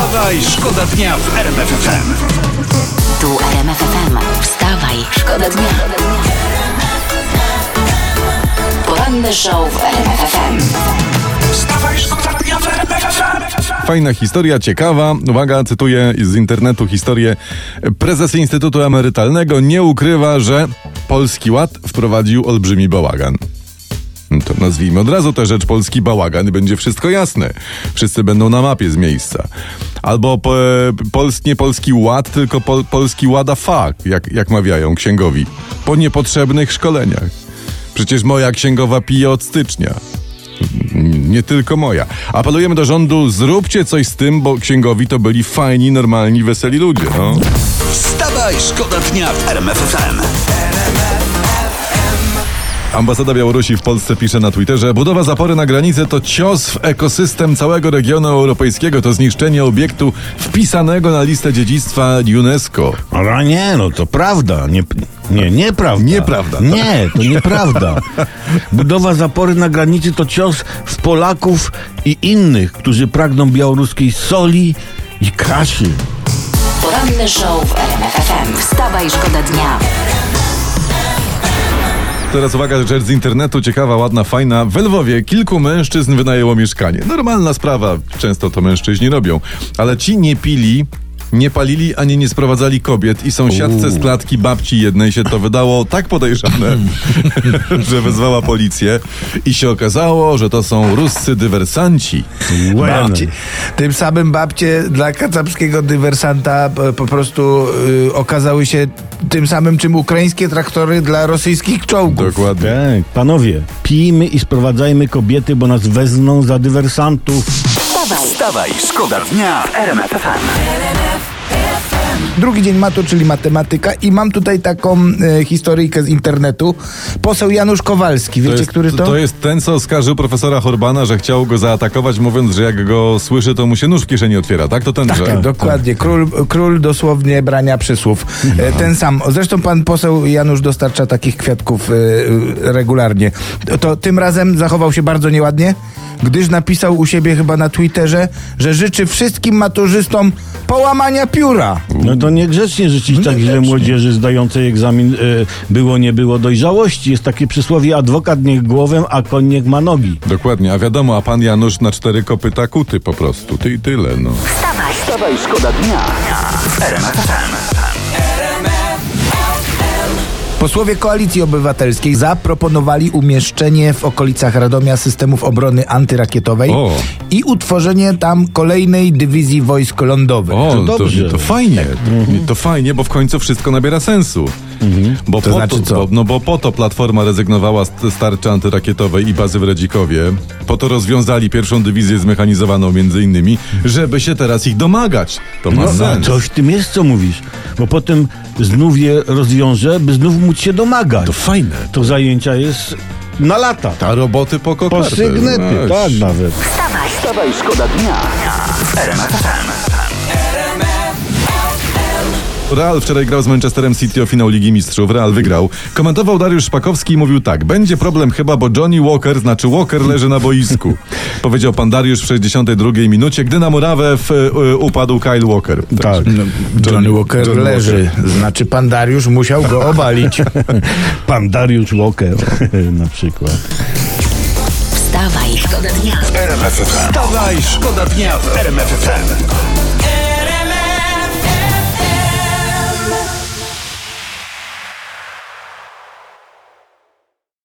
Wstawaj, szkoda dnia w RMF FM. Tu RMF FM. Wstawaj, szkoda dnia. Poranny show w RMF FM. Wstawaj, szkoda dnia w RMF FM. Fajna historia, ciekawa. Uwaga, cytuję z internetu historię. Prezes Instytutu Emerytalnego nie ukrywa, że Polski Ład wprowadził olbrzymi bałagan. To nazwijmy od razu tę rzecz polski bałagan i będzie wszystko jasne. Wszyscy będą na mapie z miejsca. Albo po, pols, nie polski ład, tylko pol, polski łada fuck, jak, jak mawiają księgowi. Po niepotrzebnych szkoleniach. Przecież moja księgowa pije od stycznia. Nie tylko moja. Apelujemy do rządu, zróbcie coś z tym, bo księgowi to byli fajni, normalni, weseli ludzie. No. Wstawaj, szkoda dnia w RMF FM. Ambasada Białorusi w Polsce pisze na Twitterze: Budowa zapory na granicę to cios w ekosystem całego regionu europejskiego, to zniszczenie obiektu wpisanego na listę dziedzictwa UNESCO. Ale nie, no to prawda. Nie, nie, nieprawda. Nieprawda, tak. Nie, to nieprawda. Budowa zapory na granicy to cios w Polaków i innych, którzy pragną białoruskiej soli i kaszy. Poranny show w RMF FM. Wstawaj, szkoda dnia. Teraz uwaga, rzecz z internetu, ciekawa, ładna, fajna. W Lwowie kilku mężczyzn wynajęło mieszkanie. Normalna sprawa, często to mężczyźni robią. Ale ci nie pili, nie palili, ani nie sprowadzali kobiet i sąsiadce z klatki babci jednej się to wydało tak podejrzane, że wezwała policję i się okazało, że to są ruscy dywersanci. Babci. Tym samym babcie dla kacapskiego dywersanta po, po prostu y, okazały się tym samym, czym ukraińskie traktory dla rosyjskich czołgów. Dokładnie. Tak, panowie, pijmy i sprowadzajmy kobiety, bo nas wezmą za dywersantów. Wstawaj, Wstawaj, szkoda dnia w RMF FM. Drugi dzień matu, czyli matematyka i mam tutaj taką e, historyjkę z internetu. Poseł Janusz Kowalski, wiecie, To jest, który to? to jest ten, co oskarżył profesora Horbana, że chciał go zaatakować, mówiąc, że jak go słyszy, to mu się nóż w kieszeni otwiera, tak? To ten, Tak, że... tak, dokładnie. Król, król dosłownie brania przysłów. E, Ten sam. Zresztą pan poseł Janusz dostarcza takich kwiatków e, e, regularnie. To, to tym razem zachował się bardzo nieładnie, gdyż napisał u siebie chyba na Twitterze, że życzy wszystkim maturzystom połamania pióra. No to niegrzecznie życzyć tak źle młodzieży zdającej egzamin y, było, nie było dojrzałości. Jest takie przysłowie, adwokat niech głowę, a koń niech ma nogi. Dokładnie, a wiadomo, a pan Janusz na cztery kopyta kuty po prostu. Ty i tyle, no. wstawaj. Wstawaj, szkoda dnia FM. Posłowie Koalicji Obywatelskiej zaproponowali umieszczenie w okolicach Radomia systemów obrony antyrakietowej O. i utworzenie tam kolejnej dywizji wojsk lądowych. O, To to, dobrze. to, fajnie. To fajnie, bo w końcu wszystko nabiera sensu. Bo To po znaczy co? Bo, no bo po to Platforma rezygnowała z tarczy antyrakietowej i bazy w Radzikowie. Po to rozwiązali pierwszą dywizję zmechanizowaną między innymi, żeby się teraz ich domagać. To ma No, sens. coś w tym jest, co mówisz. Bo potem znów je rozwiąże, by znów móc się domagać. To fajne. To zajęcia jest na lata. Ta roboty po Po kokardę. sygnety, tak nawet. Wstawaj, Wstawaj, szkoda dnia w Real wczoraj grał z Manchesterem City o finał Ligi Mistrzów. Real wygrał. Komentował Dariusz Szpakowski i mówił tak. Będzie problem chyba, bo Johnny Walker, znaczy Walker leży na boisku. Powiedział pan Dariusz w 62 minucie, gdy na murawę w, y, upadł Kyle Walker. Tak. No, Johnny Walker Johnny leży. Znaczy pan Dariusz musiał go obalić. Pan Dariusz Walker na przykład. wstawaj, szkoda dnia. RMF FM. Wstawaj, szkoda dnia w RMF FM.